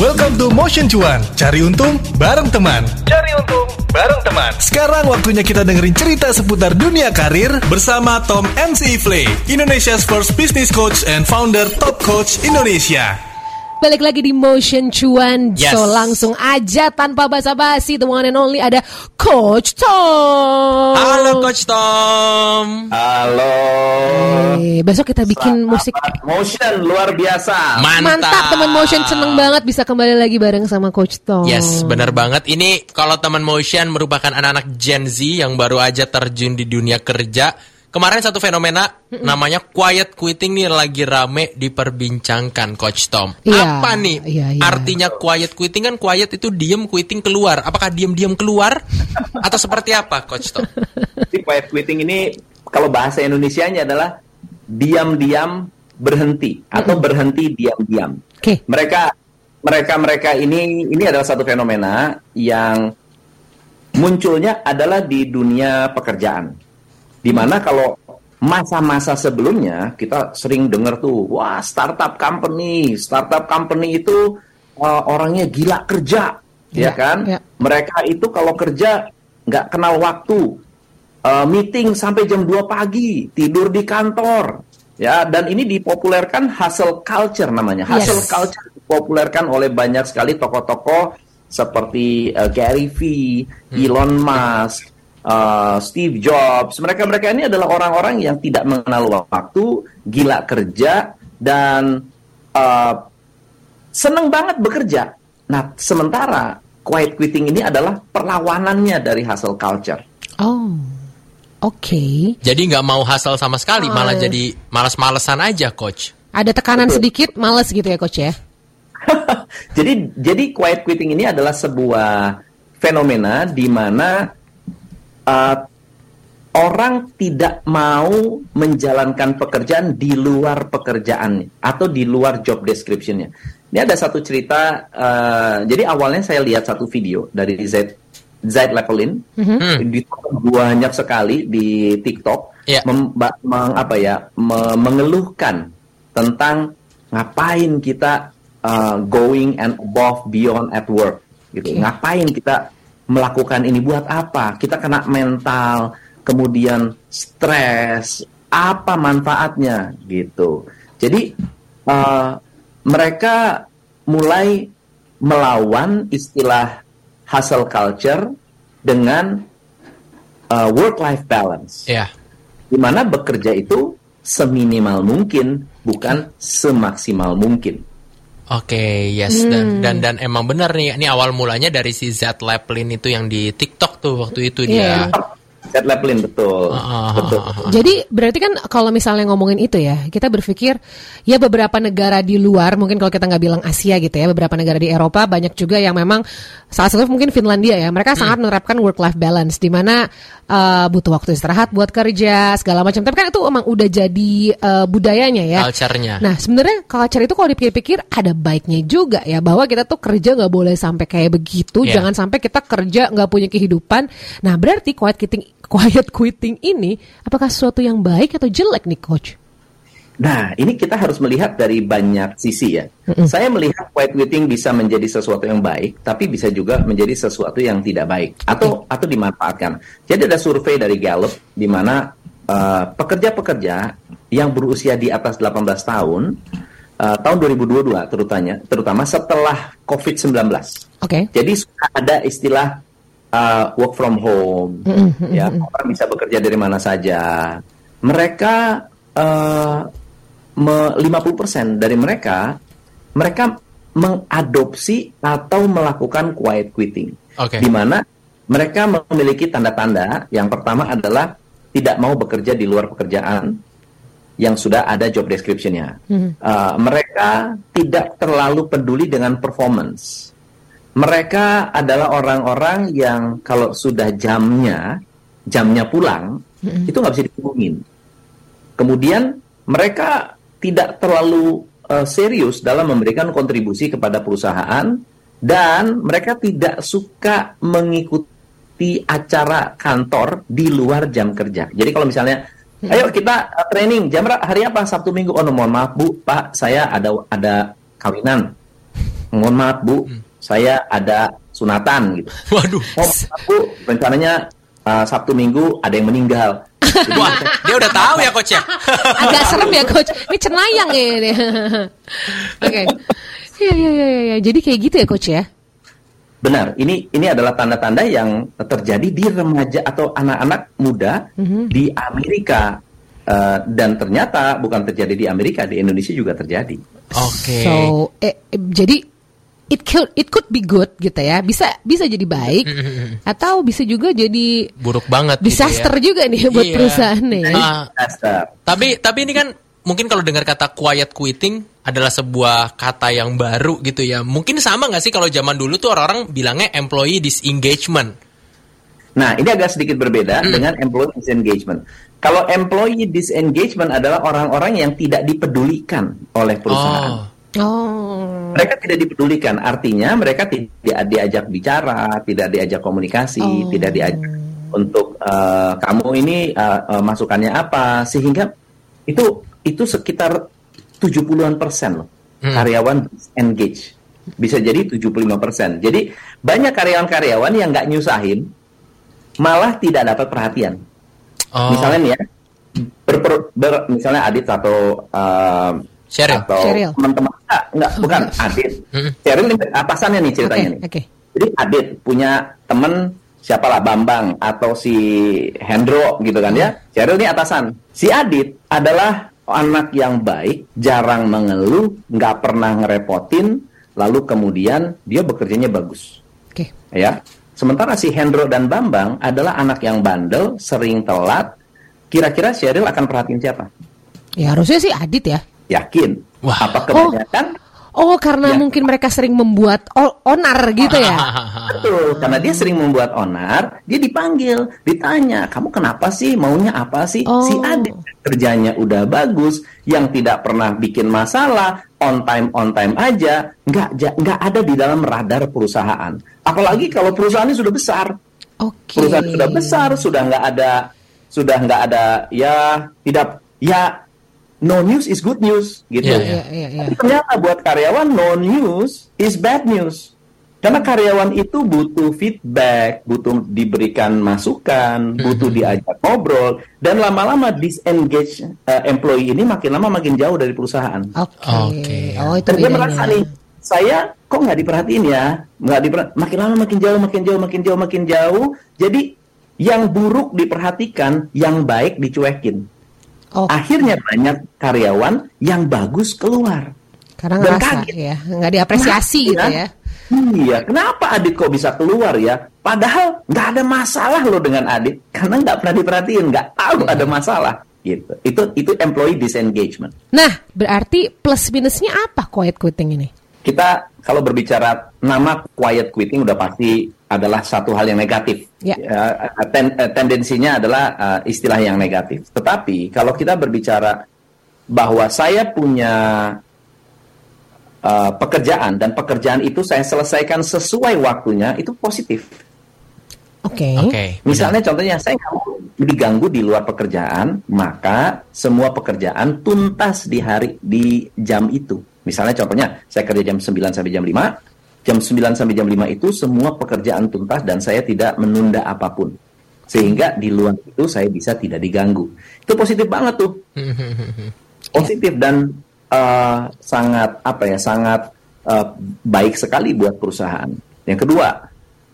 Welcome to Motion Cuan. Cari untung bareng teman. Cari untung bareng teman. Sekarang waktunya kita dengerin cerita seputar dunia karir bersama Tom MC Ifle, Indonesia's first business coach and founder Top Coach Indonesia. Balik lagi di Motion Cuan Yes. So langsung aja tanpa basa-basi The one and only ada Coach Tom Halo Coach Tom. Halo. Eh, Besok kita bikin musik Motion luar biasa. Mantap. Mantap teman Motion seneng banget bisa kembali lagi bareng sama Coach Tom Yes, benar banget. Ini kalau teman Motion merupakan anak-anak Gen Z yang baru aja terjun di dunia kerja. Kemarin satu fenomena namanya quiet quitting nih lagi rame diperbincangkan Coach Tom. Iya, Apa nih iya, iya. artinya quiet quitting kan quiet itu diem quitting keluar. Apakah diem-diem keluar atau seperti apa Coach Tom? Jadi quiet quitting ini kalau bahasa Indonesianya adalah diam-diam berhenti atau berhenti diam-diam. Oke Mereka mereka mereka ini ini adalah satu fenomena yang munculnya adalah di dunia pekerjaan. Di mana kalau masa-masa sebelumnya kita sering dengar tuh, wah startup company, startup company itu uh, orangnya gila kerja, Iya, ya kan? iya. Mereka itu kalau kerja nggak kenal waktu, Uh, meeting sampai jam 2 pagi, tidur di kantor, ya. Dan ini dipopulerkan hustle culture namanya, Yes. hustle culture dipopulerkan oleh banyak sekali tokoh-tokoh seperti uh, Gary V, Elon Musk, uh, Steve Jobs. Mereka-mereka ini adalah orang-orang yang tidak mengenal waktu, gila kerja dan uh, seneng banget bekerja. Nah, sementara quiet quitting ini adalah perlawanannya dari hustle culture. Oh Oke Jadi nggak mau hasil sama sekali, malah Oh. jadi malas-malesan aja Coach. Ada tekanan sedikit males gitu ya Coach ya jadi jadi quiet quitting ini adalah sebuah fenomena di mana uh, orang tidak mau menjalankan pekerjaan di luar pekerjaannya atau di luar job description-nya. Ini ada satu cerita. uh, jadi awalnya saya lihat satu video dari Z Zaid Lepelin di banyak sekali di TikTok Iya. mem- meng- apa ya me- mengeluhkan tentang ngapain kita uh, going and above beyond at work gitu. Oke. Ngapain kita melakukan ini buat apa? Kita kena mental, kemudian stres, apa manfaatnya gitu. Jadi uh, mereka mulai melawan istilah hustle culture dengan uh, work life balance Ya. di mana bekerja itu seminimal mungkin, bukan semaksimal mungkin. Oke, yes dan dan dan emang benar nih. Ini awal mulanya dari si Z Leplin itu yang di TikTok tuh waktu itu Iya. dia. Set Leplin betul, Ah, betul. ah, ah. Jadi berarti kan kalau misalnya ngomongin itu ya, kita berpikir ya beberapa negara di luar, mungkin kalau kita nggak bilang Asia gitu ya, beberapa negara di Eropa banyak juga yang memang salah satu mungkin Finlandia ya, mereka sangat menerapkan work life balance di mana eh, butuh waktu istirahat buat kerja segala macam. Tapi kan itu emang udah jadi eh, budayanya ya. Culture-nya. Nah sebenarnya culture itu kalau dipikir-pikir ada baiknya juga ya bahwa kita tuh kerja nggak boleh sampai kayak begitu, Iya. jangan sampai kita kerja nggak punya kehidupan. Nah berarti quiet quitting, quiet quitting ini apakah sesuatu yang baik atau jelek nih coach? Nah, ini kita harus melihat dari banyak sisi ya. Saya melihat quiet quitting bisa menjadi sesuatu yang baik, tapi bisa juga menjadi sesuatu yang tidak baik atau atau dimanfaatkan. Jadi ada survei dari Gallup di mana uh, pekerja-pekerja yang berusia di atas 18 tahun uh, tahun 2022 terutama terutama setelah COVID-19. Oke. Jadi sudah ada istilah uh, work from home, ya orang bisa bekerja dari mana saja. Mereka uh, me- 50% dari mereka mereka mengadopsi atau melakukan quiet quitting, Oke. di mana mereka memiliki tanda-tanda. Yang pertama adalah tidak mau bekerja di luar pekerjaan yang sudah ada job description-nya. Uh, mereka tidak terlalu peduli dengan performance. Mereka adalah orang-orang yang kalau sudah jamnya, jamnya pulang, itu nggak bisa dihubungin. Kemudian mereka tidak terlalu uh, serius dalam memberikan kontribusi kepada perusahaan dan mereka tidak suka mengikuti acara kantor di luar jam kerja. Jadi kalau misalnya ayo kita uh, training jam berapa? hari apa Sabtu Minggu oh no, mohon maaf Bu Pak saya ada ada kawinan mohon maaf Bu, saya ada sunatan gitu. Waduh. Oh, Bu, rencananya uh, Sabtu Minggu ada yang meninggal. Jadi, Wah, dia udah tahu ya coach ya. Agak serem ya coach. Ini cenayang ya ini. Oke. Iya iya iya iya. Jadi kayak gitu ya coach ya. benar, ini ini adalah tanda-tanda yang terjadi di remaja atau anak-anak muda di Amerika. Uh, dan ternyata bukan terjadi di Amerika, di Indonesia juga terjadi. Oke. So eh, eh, jadi it could it could be good gitu ya. Bisa bisa jadi baik atau bisa juga jadi Buruk banget gitu disaster ya. juga nih buat Iya. perusahaan nih. Dasar. tapi tapi ini kan mungkin kalau dengar kata quiet quitting adalah sebuah kata yang baru gitu ya. Mungkin sama nggak sih kalau zaman dulu tuh orang-orang bilangnya employee disengagement. Nah, ini agak sedikit berbeda dengan employee disengagement. Kalau employee disengagement adalah orang-orang yang tidak dipedulikan oleh perusahaan. Oh. Oh. Mereka tidak dipedulikan, artinya mereka tidak diajak bicara, tidak diajak komunikasi, Oh. tidak diajak untuk eh, kamu ini eh, eh, masukannya apa, sehingga itu itu sekitar 70-an persen loh Hmm. karyawan engage. Bisa jadi 75 persen. Jadi banyak karyawan-karyawan yang nggak nyusahin, malah tidak dapat perhatian. Oh. Misalnya nih ya, berper- ber- misalnya Adit atau eh, Sheryl. atau Sheryl. teman-teman enggak, enggak bukan Adit. Sheryl ini atasannya nih ceritanya nih. oke. Jadi Adit punya temen siapalah Bambang atau si Hendro gitu kan ya. Sheryl ini atasan. Si Adit adalah anak yang baik, jarang mengeluh, nggak pernah ngerepotin, lalu kemudian dia bekerjanya bagus Oke. ya. Sementara si Hendro dan Bambang adalah anak yang bandel, sering telat. Kira-kira Sheryl akan perhatiin siapa? Ya harusnya sih Adit ya. Yakin? Wah. Apa kebanyakan? Oh karena Ya. mungkin mereka sering membuat onar gitu ya. Betul, karena dia sering membuat onar, dia dipanggil, ditanya, kamu kenapa sih, maunya apa sih? Oh. Si Adit kerjanya udah bagus, yang tidak pernah bikin masalah, on time on time aja, nggak nggak ada di dalam radar perusahaan. Apalagi kalau perusahaannya sudah besar, Oke. perusahaan sudah besar, sudah nggak ada, sudah nggak ada, ya tidak, ya no news is good news, gitu. Iya, Iya iya iya. Tapi ternyata buat karyawan no news is bad news. Karena karyawan itu butuh feedback, butuh diberikan masukan, butuh diajak ngobrol, dan lama-lama disengage uh, employee ini makin lama makin jauh dari perusahaan. Oke. Oke. Oh itu Dan dia merasa nih, saya kok nggak diperhatiin ya, nggak diper- makin lama makin jauh, makin jauh, makin jauh, makin jauh. Jadi yang buruk diperhatikan, yang baik dicuekin. Oh, Akhirnya banyak karyawan yang bagus keluar. karena dan ngerasa kaget. ya, nggak diapresiasi gitu Kenapa ya. Iya, kenapa Adit kok bisa keluar ya? Padahal nggak ada masalah loh dengan Adit, karena nggak pernah diperhatiin, nggak tahu ada masalah. Gitu. Itu itu employee disengagement. Nah, berarti plus minusnya apa quiet quitting ini? Kita kalau berbicara nama quiet quitting udah pasti adalah satu hal yang negatif. Ya. ten- eh, tendensinya adalah eh, istilah yang negatif. Tetapi kalau kita berbicara bahwa saya punya eh, pekerjaan dan pekerjaan itu saya selesaikan sesuai waktunya itu positif. Oke. Oke. Misalnya contohnya saya nggak mau diganggu di luar pekerjaan, maka semua pekerjaan tuntas di hari di jam itu. Misalnya contohnya saya kerja jam 9 sampai jam 5, jam 9 sampai jam 5 itu semua pekerjaan tuntas dan saya tidak menunda apa pun. Sehingga di luar itu saya bisa tidak diganggu. Itu positif banget tuh. Positif dan eh, sangat apa ya, sangat eh, baik sekali buat perusahaan. Yang kedua,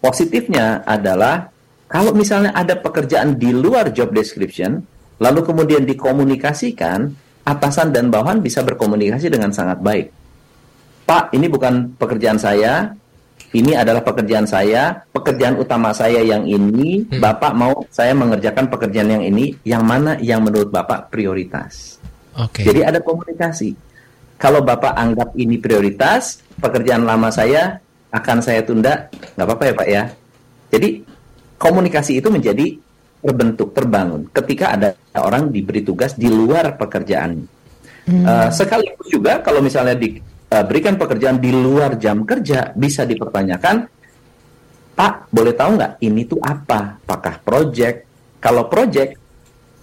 positifnya adalah kalau misalnya ada pekerjaan di luar job description, lalu kemudian dikomunikasikan, atasan dan bawahan bisa berkomunikasi dengan sangat baik. Pak, ini bukan pekerjaan saya, ini adalah pekerjaan saya, pekerjaan utama saya yang ini, Bapak mau saya mengerjakan pekerjaan yang ini, yang mana yang menurut Bapak prioritas. Oke. Jadi ada komunikasi. Kalau Bapak anggap ini prioritas, pekerjaan lama saya akan saya tunda, nggak apa-apa ya Pak ya. Jadi komunikasi itu menjadi terbentuk, terbangun ketika ada orang diberi tugas di luar pekerjaan. Eh, sekaligus juga kalau misalnya diberikan pekerjaan di luar jam kerja, bisa dipertanyakan, Pak, boleh tahu nggak ini tuh apa? Apakah project? Kalau project,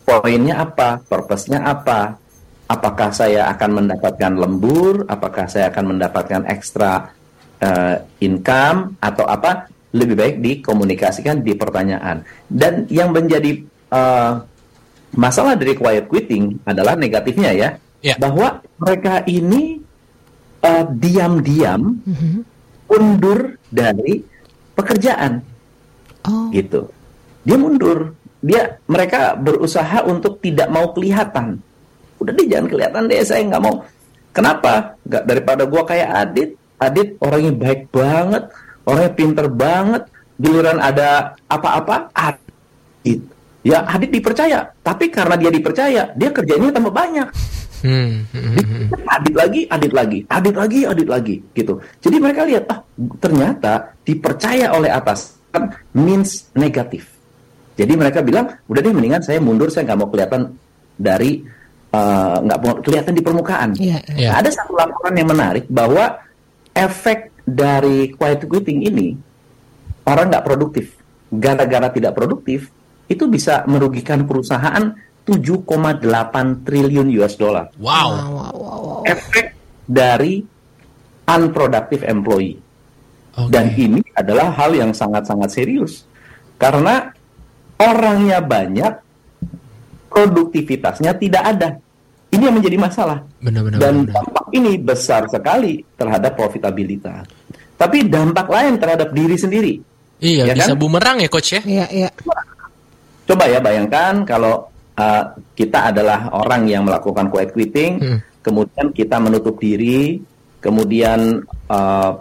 poinnya apa? Purpose-nya apa? Apakah saya akan mendapatkan lembur? Apakah saya akan mendapatkan ekstra uh, income atau apa lebih baik dikomunikasikan di pertanyaan. Dan yang menjadi uh, masalah dari quiet quitting adalah negatifnya ya, Ya. bahwa mereka ini uh, diam-diam Mhm. undur dari pekerjaan Oh. gitu. Dia mundur. Dia mereka berusaha untuk tidak mau kelihatan. Udah deh jangan kelihatan deh saya nggak mau. Kenapa? Nggak daripada gua kayak Adit. Adit orangnya baik banget, orangnya pinter banget. Giliran ada apa-apa, Adit. Ya Adit dipercaya. Tapi karena dia dipercaya, dia kerjanya tambah banyak. Hmm, hmm, hmm, hmm. Adit lagi, adit lagi, adit lagi, adit lagi, gitu. Jadi mereka lihat, ah ternyata dipercaya oleh atasan means negatif. Jadi mereka bilang, udah deh mendingan saya mundur, saya nggak mau kelihatan dari eh, nggak mau kelihatan di permukaan. Iya. Iya. Nah, ada satu laporan yang menarik bahwa efek dari quiet quitting ini orang nggak produktif. Gara-gara tidak produktif, itu bisa merugikan perusahaan 7,8 triliun US dollar Wow. Wow, wow, wow, wow. efek dari unproductive employee. Oke. Dan ini adalah hal yang sangat-sangat serius. Karena orangnya banyak, produktivitasnya tidak ada. Ini yang menjadi masalah. Benar-benar. Dan benar. dampak ini besar sekali terhadap profitabilitas. Tapi dampak lain terhadap diri sendiri. Iya, Ya bisa kan? bumerang ya coach ya. Iya, iya. Coba ya bayangkan kalau uh, kita adalah orang yang melakukan quiet quitting, Hmm. kemudian kita menutup diri, kemudian uh,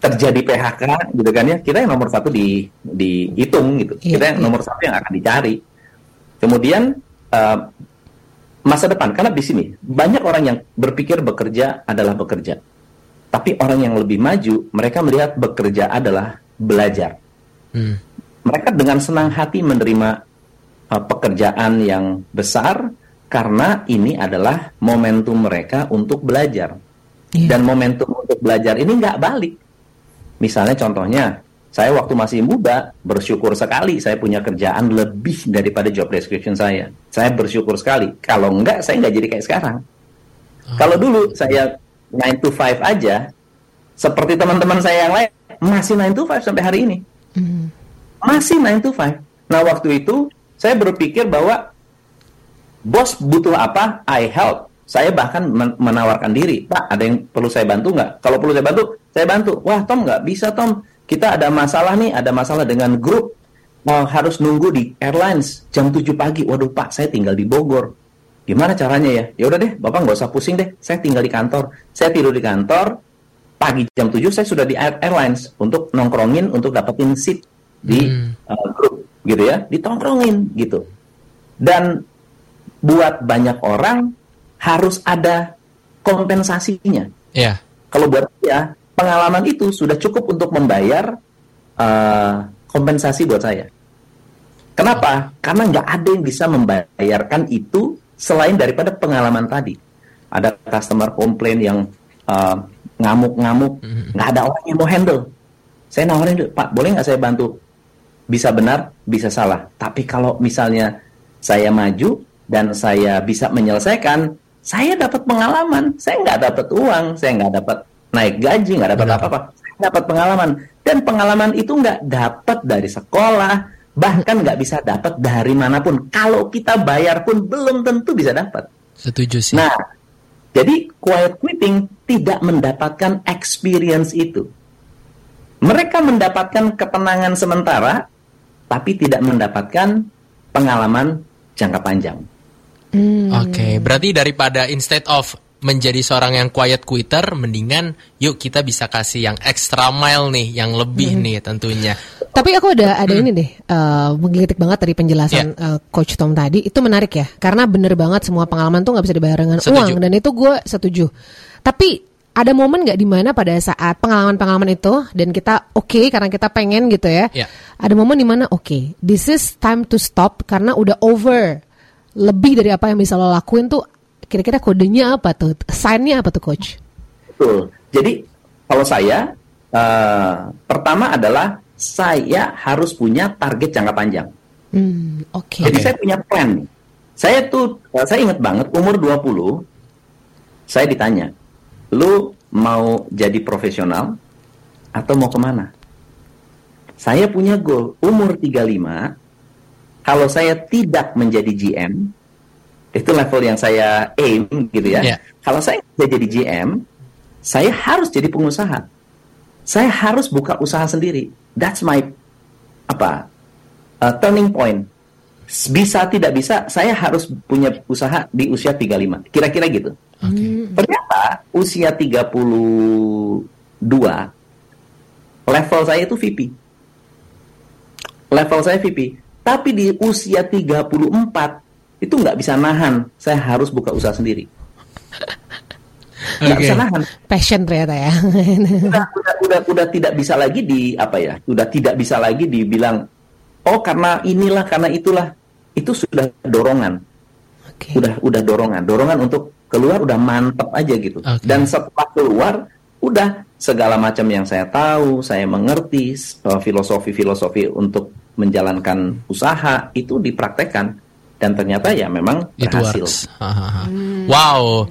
terjadi PHK, gitu kan ya, kita yang nomor satu di dihitung gitu, Iya, kita yang iya. nomor satu yang akan dicari. Kemudian uh, masa depan, karena di sini banyak orang yang berpikir bekerja adalah bekerja, tapi orang yang lebih maju, mereka melihat bekerja adalah belajar Hmm. mereka dengan senang hati menerima uh, pekerjaan yang besar karena ini adalah momentum mereka untuk belajar Iya. dan momentum untuk belajar ini nggak balik. Misalnya contohnya, saya waktu masih muda bersyukur sekali saya punya kerjaan lebih daripada job description saya. Saya bersyukur sekali. Kalau enggak, saya nggak jadi kayak sekarang. Kalau dulu saya 9 to 5 aja, seperti teman-teman saya yang lain, masih 9 to 5 sampai hari ini Hmm. masih 9 to 5. Nah, waktu itu saya berpikir bahwa bos butuh apa, I help. Saya bahkan men- menawarkan diri, Pak, ada yang perlu saya bantu nggak? Kalau perlu saya bantu, saya bantu. Wah, Tom nggak bisa, Tom. Kita ada masalah nih, ada masalah dengan grup. Mau harus nunggu di airlines jam 7 pagi. Waduh, Pak, saya tinggal di Bogor. Gimana caranya ya? Ya udah deh, Bapak nggak usah pusing deh. Saya tinggal di kantor. Saya tidur di kantor. Pagi jam 7 saya sudah di Air- airlines untuk nongkrongin untuk dapetin seat di Hmm. uh, grup gitu ya, ditongkrongin gitu. Dan buat banyak orang harus ada kompensasinya. Iya. Kalau buat saya, pengalaman itu sudah cukup untuk membayar uh, kompensasi buat saya. Kenapa? Karena nggak ada yang bisa membayarkan itu selain daripada pengalaman tadi. Ada customer komplain yang uh, ngamuk-ngamuk, nggak ada orang yang mau handle. Saya nawarin, Pak, boleh nggak saya bantu? Bisa benar, bisa salah. Tapi kalau misalnya saya maju dan saya bisa menyelesaikan, saya dapat pengalaman. Saya nggak dapat uang, saya nggak dapat naik gaji, nggak dapat apa-apa. Saya dapat pengalaman. Dan pengalaman itu nggak dapat dari sekolah, bahkan nggak bisa dapat dari mana pun. Kalau kita bayar pun belum tentu bisa dapat. Setuju sih. Nah, jadi quiet quitting tidak mendapatkan experience itu. Mereka mendapatkan ketenangan sementara, tapi tidak mendapatkan pengalaman jangka panjang. Hmm. Oke, berarti daripada instead of menjadi seorang yang quiet quitter, mendingan yuk kita bisa kasih yang extra mile nih, yang lebih nih tentunya. Tapi aku ada ada ini deh, eh, menggelitik banget dari penjelasan eh, Coach Tom tadi. Itu menarik ya, karena bener banget semua pengalaman tuh nggak bisa dibayar dengan Setuju. uang, dan itu gue setuju. Tapi ada momen nggak di mana pada saat pengalaman-pengalaman itu dan kita oke karena kita pengen gitu ya. Ya. Ada momen di mana oke, this is time to stop karena udah over. Lebih dari apa yang bisa lo lakuin tuh kira-kira kodenya apa tuh? Sign-nya apa tuh coach? Betul. Jadi kalau saya eh, pertama adalah saya harus punya target jangka panjang. Hmm, oke. Jadi Oke. saya punya plan. Saya tuh, saya ingat banget umur 20, saya ditanya, lu mau jadi profesional atau mau ke mana? Saya punya goal umur 35 kalau saya tidak menjadi GM itu level yang saya aim gitu ya. Yeah. Kalau saya tidak jadi GM, saya harus jadi pengusaha. Saya harus buka usaha sendiri. That's my apa uh, turning point. Bisa tidak bisa, saya harus punya usaha di usia 35. Kira-kira gitu. Ternyata usia 32 level saya itu VP. Level saya VP. Tapi di usia 34 itu nggak bisa nahan. Saya harus buka usaha sendiri. Nggak Oke. bisa nahan. Passion ternyata ya. Udah, udah, udah, udah tidak bisa lagi di apa ya? Udah tidak bisa lagi dibilang oh karena inilah karena itulah. Itu sudah dorongan. Oke. udah udah dorongan dorongan untuk keluar udah mantep aja gitu Oke. dan setelah keluar udah segala macam yang saya tahu saya mengerti filosofi filosofi untuk menjalankan usaha itu dipraktekkan dan ternyata ya memang It berhasil. Wow.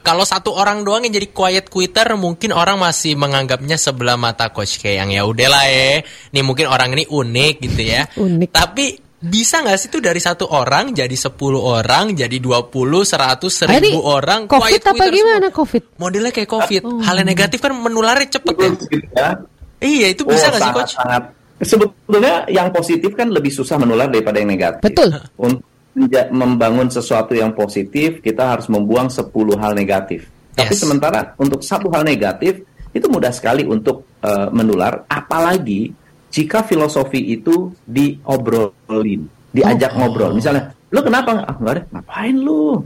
Kalau satu orang doang yang jadi quiet quitter mungkin orang masih menganggapnya sebelah mata coach kayak yang ya udahlah ya. Nih mungkin orang ini unik gitu ya. Unik. Tapi bisa nggak sih tuh dari satu orang jadi 10 orang, jadi 20, 100, 1000 Ah, ini orang COVID quiet apa quitter gimana semua. COVID? Modelnya kayak COVID. Hal yang negatif kan menularnya cepet ya. Ya. Iya, itu bisa Oh, nggak sih coach? sangat-sangat. sebetulnya yang positif kan lebih susah menular daripada yang negatif Betul. untuk membangun sesuatu yang positif kita harus membuang 10 hal negatif. Tapi Yes. sementara untuk satu hal negatif itu mudah sekali untuk eh, menular. Apalagi jika filosofi itu diobrolin diajak Oh. ngobrol. Misalnya lu kenapa? Ah enggak deh ngapain lu?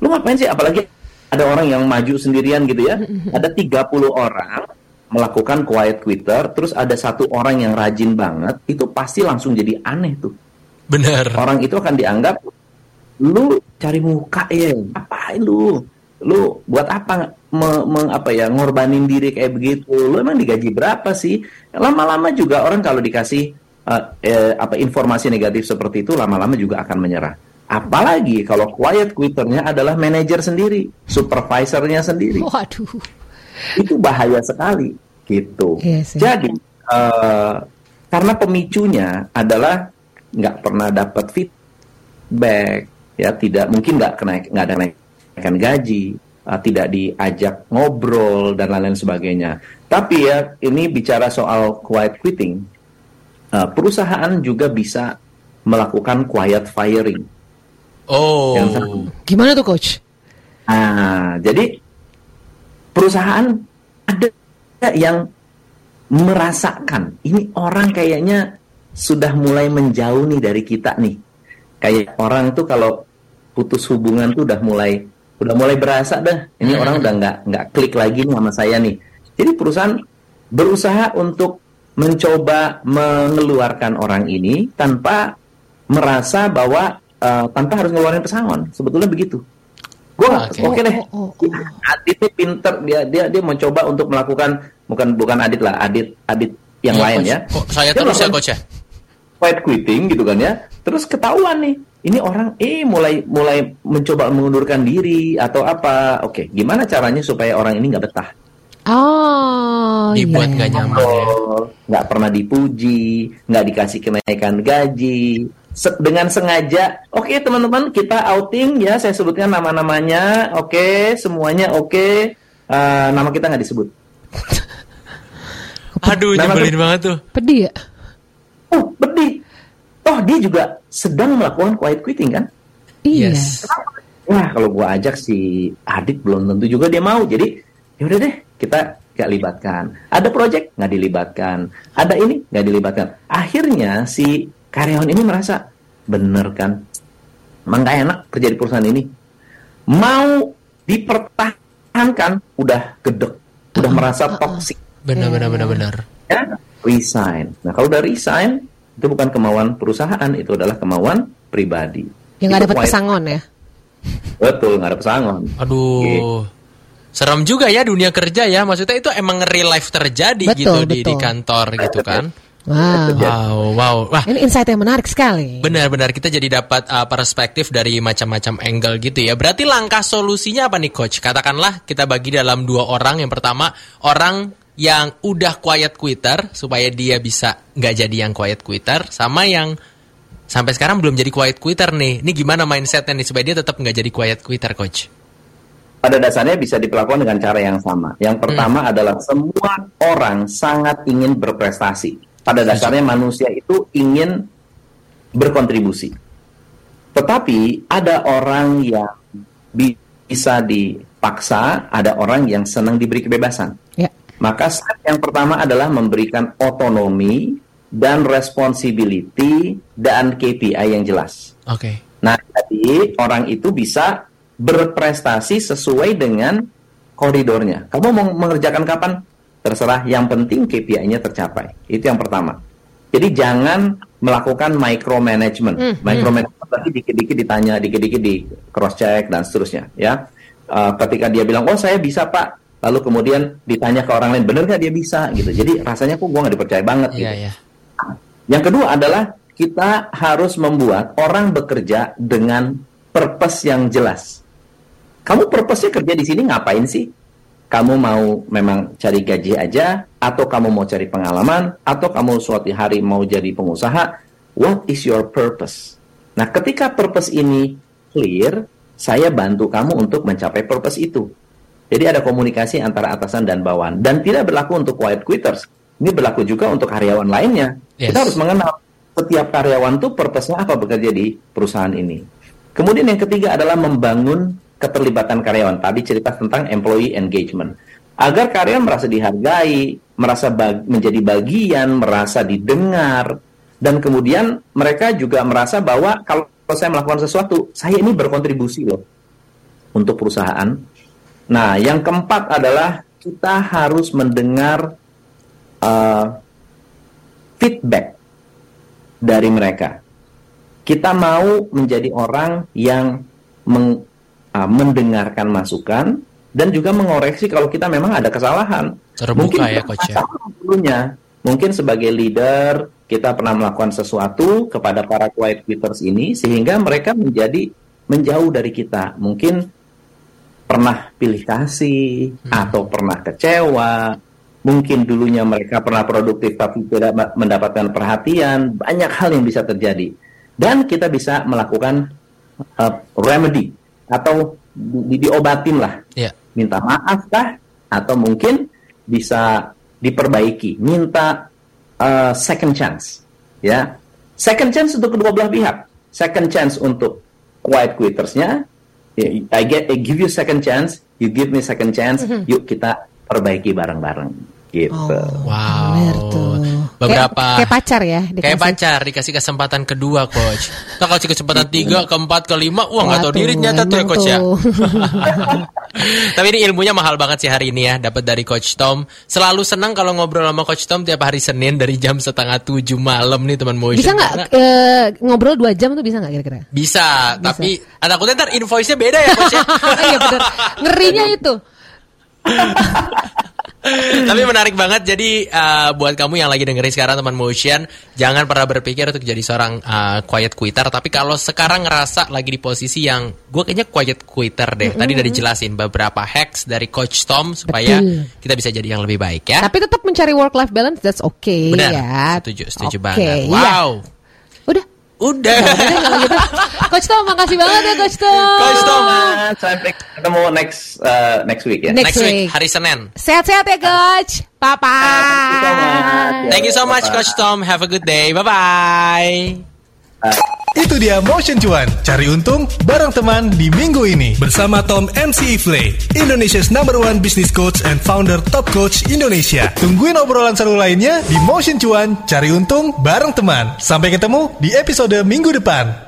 Lu ngapain sih? Apalagi ada orang yang maju sendirian gitu ya. Ada 30 orang melakukan quiet quitter terus ada satu orang yang rajin banget itu pasti langsung jadi aneh tuh Bener. orang itu akan dianggap lu cari muka ya ngapain lu lu buat apa me- meng- apa ya ngorbanin diri kayak begitu lu emang digaji berapa sih lama-lama juga orang kalau dikasih eh, eh, apa informasi negatif seperti itu lama-lama juga akan menyerah apalagi kalau quiet quitternya adalah manajer sendiri supervisornya sendiri Waduh. itu bahaya sekali gitu. Iya sih. Jadi eh, karena pemicunya adalah nggak pernah dapat feedback, ya tidak mungkin nggak kena nggak ada kenaikan gaji, eh, tidak diajak ngobrol dan lain-lain sebagainya. Tapi ya ini bicara soal quiet quitting, eh, perusahaan juga bisa melakukan quiet firing. Oh. Yang sama. Gimana tuh coach? Nah, jadi perusahaan ada yang merasakan ini orang kayaknya sudah mulai menjauh nih dari kita nih. Kayak orang tuh kalau putus hubungan tuh udah mulai udah mulai berasa dah. Ini Hmm. orang udah nggak nggak klik lagi nih sama saya nih. Jadi perusahaan berusaha untuk mencoba mengeluarkan orang ini tanpa merasa bahwa eh, tanpa harus ngeluarin pesangon. Sebetulnya begitu. Gue Oke. oke deh. Oh, oh, oh. Adit ini pinter dia dia dia mencoba untuk melakukan bukan bukan Adit lah Adit Adit yang Iya, lain coach. ya. Kok saya Dia terus ya coach ya? Quiet quitting gitu kan ya. Terus ketahuan nih ini orang eh mulai mulai mencoba mengundurkan diri atau apa. Oke, gimana caranya supaya orang ini nggak betah? Oh, Dibuat iya. nggak nyaman ya. Nggak pernah dipuji, nggak dikasih kenaikan gaji. Se- dengan sengaja, oke teman-teman kita outing ya, saya sebutkan nama-namanya, oke semuanya oke, Eh, nama kita nggak disebut. Aduh, Nama nyebelin banget tuh. Pedih ya? Oh dia juga sedang melakukan quiet quitting kan? Iya. Yes. Wah kalau gua ajak si Adit belum tentu juga dia mau, jadi yaudah deh kita nggak libatkan. Ada project nggak dilibatkan, ada ini nggak dilibatkan. Akhirnya si karyawan ini merasa bener kan, emang nggak enak kerja di perusahaan ini. Mau dipertahankan udah gedek, udah merasa toxic, Benar benar benar benar. ya resign. Nah kalau udah resign itu bukan kemauan perusahaan, itu adalah kemauan pribadi. Yang nggak dapat pesangon ya? Betul nggak ada pesangon. Aduh. Serem juga ya dunia kerja ya. Maksudnya itu emang real life terjadi Betul, gitu di, di betul. kantor gitu kan. Wow. Wow, wow. Wah, Ini insight yang menarik sekali. benar-benar kita jadi dapat uh, perspektif dari macam-macam angle gitu ya. Berarti langkah solusinya apa nih coach? Katakanlah kita bagi dalam dua orang. Yang pertama, orang yang udah quiet quitter supaya dia bisa nggak jadi yang quiet quitter sama yang sampai sekarang belum jadi quiet quitter nih. Ini gimana mindsetnya nih supaya dia tetap nggak jadi quiet quitter coach? pada dasarnya bisa diperlakukan dengan cara yang sama. Yang pertama adalah semua orang sangat ingin berprestasi. Pada dasarnya manusia itu ingin berkontribusi. Tetapi ada orang yang bi- bisa dipaksa, ada orang yang senang diberi kebebasan. Ya. Maka step yang pertama adalah memberikan otonomi dan responsibility dan KPI yang jelas. Oke. Nah, jadi orang itu bisa berprestasi sesuai dengan koridornya. Kamu mau mengerjakan kapan? Terserah, yang penting KPI-nya tercapai. Itu yang pertama. Jadi jangan melakukan micromanagement. Micromanagement berarti dikit-dikit ditanya, dikit-dikit di cross check dan seterusnya, ya. Eh, ketika dia bilang, "Oh, saya bisa, Pak." Lalu kemudian ditanya ke orang lain, "Bener nggak dia bisa?" gitu. Jadi rasanya kok gua nggak dipercaya banget Iya, gitu. iya. Yang kedua adalah kita harus membuat orang bekerja dengan purpose yang jelas. Kamu purpose-nya kerja di sini ngapain sih? Kamu mau memang cari gaji aja, atau kamu mau cari pengalaman, atau kamu suatu hari mau jadi pengusaha? What is your purpose? Nah, ketika purpose ini clear, saya bantu kamu untuk mencapai purpose itu. Jadi ada komunikasi antara atasan dan bawahan dan tidak berlaku untuk quiet quitters. Ini berlaku juga untuk karyawan lainnya. Yes. Kita harus mengenal setiap karyawan tuh purpose-nya apa bekerja di perusahaan ini. Kemudian yang ketiga adalah membangun keterlibatan karyawan. Tadi cerita tentang employee engagement. Agar karyawan merasa dihargai, merasa bag- menjadi bagian, merasa didengar, dan kemudian mereka juga merasa bahwa kalau saya melakukan sesuatu, saya ini berkontribusi loh untuk perusahaan. Nah, yang keempat adalah kita harus mendengar uh, feedback dari mereka. Kita mau menjadi orang yang meng- uh, mendengarkan masukan dan juga mengoreksi kalau kita memang ada kesalahan. Terbuka ya, kita Coach, ya. dulunya. Mungkin sebagai leader kita pernah melakukan sesuatu kepada para quiet quitters ini sehingga mereka menjadi menjauh dari kita. Mungkin pernah pilih kasih atau pernah kecewa. Mungkin dulunya mereka pernah produktif tapi tidak mendapatkan perhatian. Banyak hal yang bisa terjadi. Dan kita bisa melakukan uh, remedy atau di- diobatin lah Iya. minta maaf kah atau mungkin bisa diperbaiki minta uh, second chance ya second chance untuk kedua belah pihak second chance untuk quiet quittersnya ya, I get I give you second chance you give me second chance yuk kita perbaiki bareng-bareng gitu Wow. Bener tuh. Beberapa Kayak, kayak pacar ya. Kayak dikasih. pacar dikasih kesempatan kedua coach. Kita kasih kesempatan tiga, keempat, kelima, wah nggak tahu diri nyata tuh ya coach ya. Tapi ini ilmunya mahal banget sih hari ini ya, dapat dari coach Tom. Selalu senang kalau ngobrol sama coach Tom tiap hari Senin dari jam setengah tujuh malam nih teman motion. Bisa nggak Karena- eh, ngobrol dua jam tuh bisa nggak kira-kira? Bisa, tapi anak takutnya ntar invoice-nya beda ya coach ya. Iya. Ngerinya itu. Tapi menarik banget. Jadi uh, buat kamu yang lagi dengerin sekarang teman motion, jangan pernah berpikir untuk jadi seorang uh, quiet quitter. Tapi kalau sekarang ngerasa lagi di posisi yang gue kayaknya quiet quitter deh. Tadi udah dijelasin beberapa hacks dari Coach Tom supaya Betul. kita bisa jadi yang lebih baik ya. Tapi tetap mencari work life balance that's okay Benar, ya. setuju, setuju Oke, banget. iya. Wow, Udah. udah. Udah kalau gitu. Coach Tom, makasih banget ya Coach Tom. Coach Tom. Nah, sampai ketemu next uh, next week ya Next Next week, week. hari Senin. Sehat-sehat ya Coach. Bye bye. Thank you so much Coach Tom. Have a good day. Bye bye. Itu dia Motion Cuan, cari untung bareng teman di minggu ini bersama Tom MC Ifle, Indonesia's number one business coach and founder Top Coach Indonesia. Tungguin obrolan seru lainnya di Motion Cuan, cari untung bareng teman. Sampai ketemu di episode minggu depan.